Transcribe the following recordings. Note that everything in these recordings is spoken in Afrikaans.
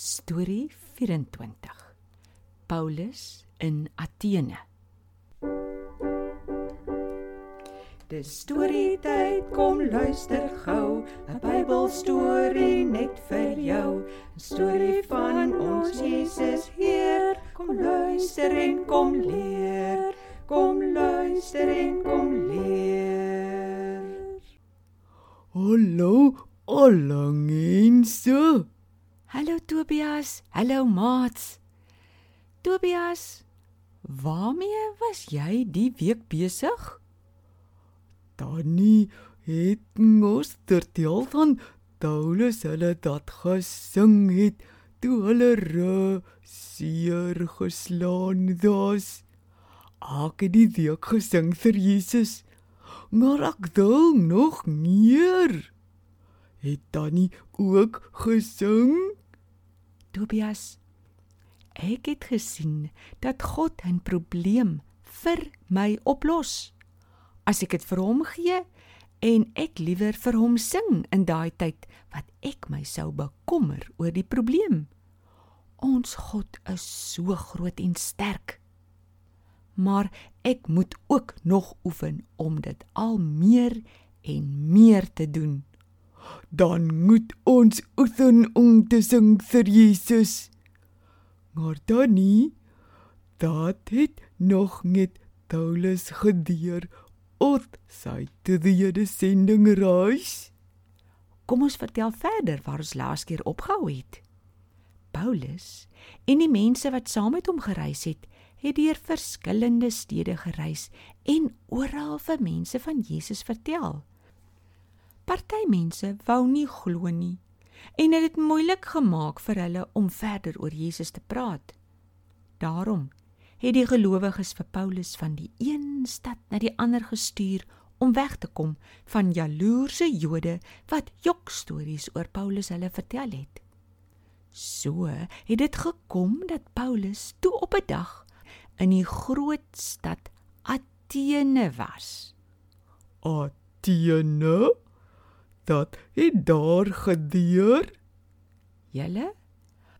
Storie 24. Paulus in Athene. Dis storie tyd, kom luister gou, 'n Bybelstorie net vir jou. 'n Storie van ons Jesus Heer. Kom luister en kom leer. Kom luister en kom leer. Hallo, allangense. Hallo Tobias, hallo maats. Tobias, waarmee was jy die week besig? Tannie het ons vertel van Paulus hulle dat gesing het toe hulle seer geslaan was. Ek het die week gesing vir Jesus. Maar ek dink nog meer. Het Tannie ook gesing? Tobias, ek het gesien dat God 'n probleem vir my oplos as ek dit vir hom gee en ek liewer vir hom sing in daai tyd wat ek my sou bekommer oor die probleem. Ons God is so groot en sterk. Maar ek moet ook nog oefen om dit al meer en meer te doen. Dan moet ons oefen om te sing vir Jesus. Maar dan nie dat het nog net Paulus gedeur Ot sy te die Jode sending reis. Kom ons vertel verder waar ons laas keer opgehou het. Paulus en die mense wat saam met hom gereis het, het deur verskillende stede gereis en oral vir mense van Jesus vertel. Party mense wou nie glo nie en het dit moeilik gemaak vir hulle om verder oor Jesus te praat. Daarom het die gelowiges vir Paulus van die een stad na die ander gestuur om weg te kom van jaloerse Jode wat jokstories oor Paulus hulle vertel het. So het dit gekom dat Paulus toe op 'n dag in die groot stad Athene was. Athene? Dat het daar gedeur? Julle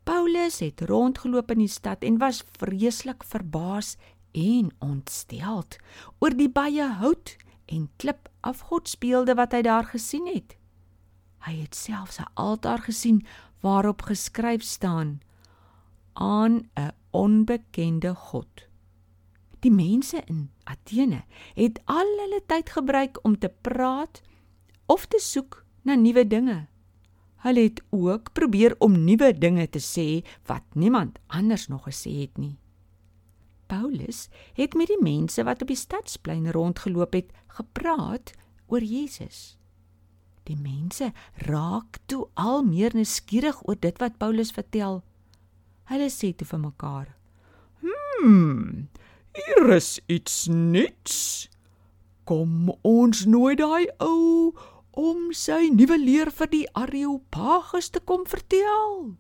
Paulus het rondgeloop in die stad en was vreeslik verbaas en ontsteld oor die baie hout en klip afgodsbeelde wat hy daar gesien het. Hy het selfs 'n altaar gesien waarop geskryf staan aan 'n onbekende god. Die mense in Athene het al hulle tyd gebruik om te praat of te soek na nuwe dinge. Hulle het ook probeer om nuwe dinge te sê wat niemand anders nog gesê het nie. Paulus het met die mense wat op die stadsplein rondgeloop het, gepraat oor Jesus. Die mense raak toe al meer nuuskierig oor dit wat Paulus vertel. Hulle sê toe vir mekaar: "Hm, hier is iets nuuts. Kom ons nooi daai ou om sy nuwe leer vir die Areopagus te kom vertel.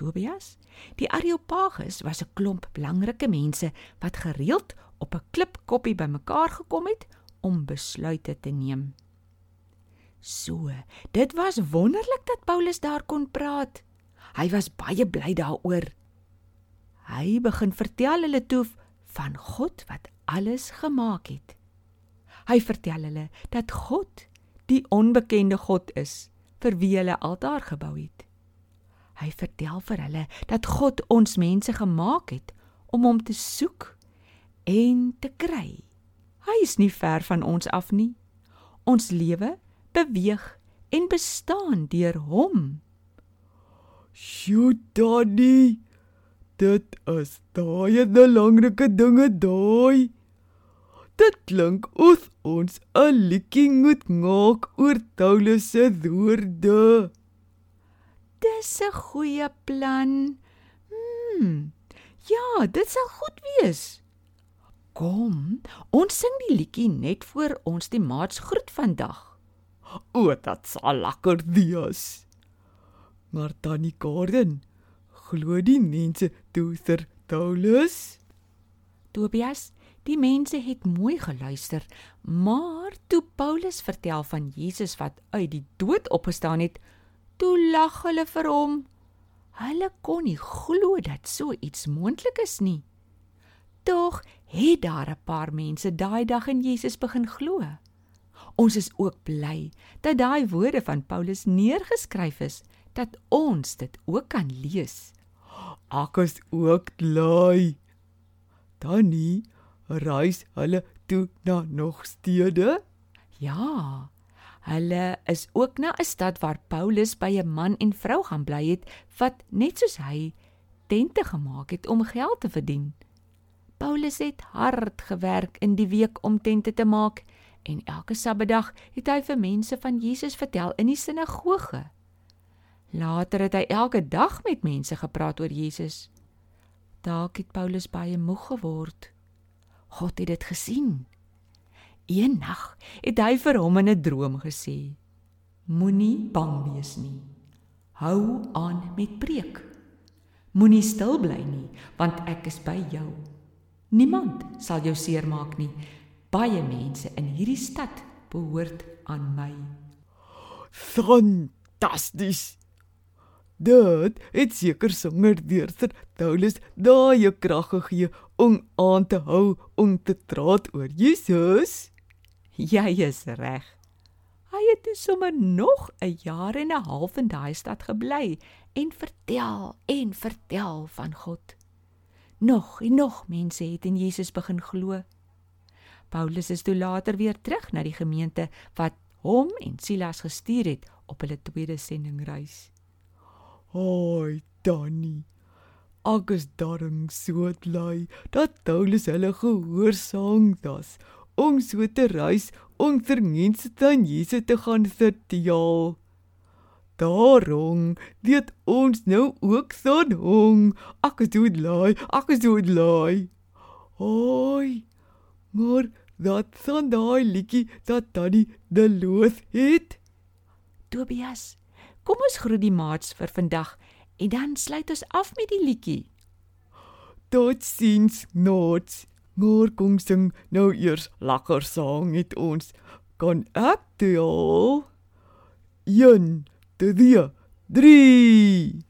Tobias, die Areopagus was 'n klomp belangrike mense wat gereeld op 'n klipkoppie bymekaar gekom het om besluite te neem. So, dit was wonderlik dat Paulus daar kon praat. Hy was baie bly daaroor. Hy begin vertel hulle toe van God wat alles gemaak het. Hy vertel hulle dat God die onbekende God is vir wie hulle altaar gebou het. Hy vertel vir hulle dat God ons mense gemaak het om hom te soek en te kry. Hy is nie ver van ons af nie. Ons lewe beweeg en bestaan deur hom. Sjoe, Daddy. Dit is daai 'n belangrike dinge daai. Dit klink of ons 'n liedjie moet maak oor Paulus se woorde. Dis 'n goeie plan. Hm. Ja, dit sal goed wees. Kom, ons sing die liedjie net voor ons die maats groet vandag. O, dit sal lekker wees. Maar Tannie Gordon, glo die mense toe ter Paulus? Tobias, Die mense het mooi geluister, maar toe Paulus vertel van Jesus wat uit die dood opgestaan het, toe lag hulle vir hom. Hulle kon nie glo dat so iets moontlik is nie. Tog het daar 'n paar mense daai dag in Jesus begin glo. Ons is ook bly dat daai woorde van Paulus neergeskryf is dat ons dit ook kan lees. Ek is ook bly. Dan nie reis hulle toe na nog stede? Ja. Hulle is ook na 'n stad waar Paulus by 'n man en vrou gaan bly het wat net soos hy tente gemaak het om geld te verdien. Paulus het hard gewerk in die week om tente te maak en elke Saterdag het hy vir mense van Jesus vertel in die sinagoge. Later het hy elke dag met mense gepraat oor Jesus. Dalk het Paulus baie moeg geword. God het dit gesien. Eendag het hy vir hom in 'n droom gesê: Moenie bang wees nie. Hou aan met preek. Moenie stil bly nie, want ek is by jou. Niemand sal jou seermaak nie. Baie mense in hierdie stad behoort aan my. Fantasties. Dit het seker sanger deurter Paulus daai krag gegee om aan te hou om te praat oor Jesus. Jy is reg. Hy het dus sommer nog 'n jaar en 'n half in daai stad gebly en vertel en vertel van God. Nog en nog mense het in Jesus begin glo. Paulus is toe later weer terug na die gemeente wat hom en Silas gestuur het op hulle tweede sendingreis. Hoi, Danny. Ek is darm so bly dat Paulus hulle gehoorsaam das om so te reis om vir mense dan Jesus te gaan vertel. Daarom dit ons nou ook son hong. Ek is dood laai, ek is dood laai. Hoi. Maar dat son daai liedjie dat Danny de loos het. Tobias, kom ons groet die maats vir vandag en dan sluit ons af met die liedjie. Totsiens, nots. Kom sing nou eers lekker sang met ons. Kan ek tel? 1 2 3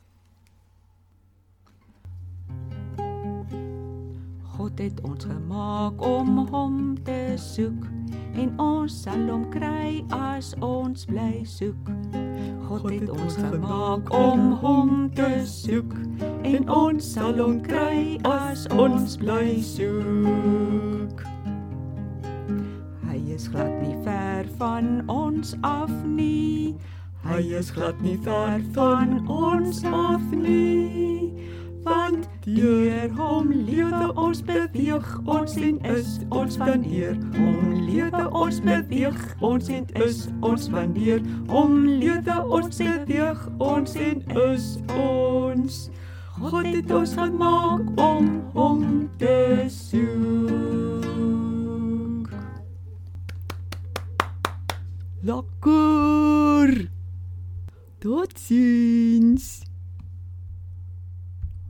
God het ons gemaak om hom te soek en ons sal hom kry as ons bly soek. God het ons gemaak om hom te soek en ons sal hom kry as ons bly soek. Hy is glad nie ver van ons af nie. Hy is glad nie ver van ons af nie. Deur hom lewe ons beweeg ons en is ons wanneer hom lewe ons beweeg ons en is ons wanneer hom lewe ons beweeg ons en is ons God het ons gemaak om hom te soek Lekker. Totsiens.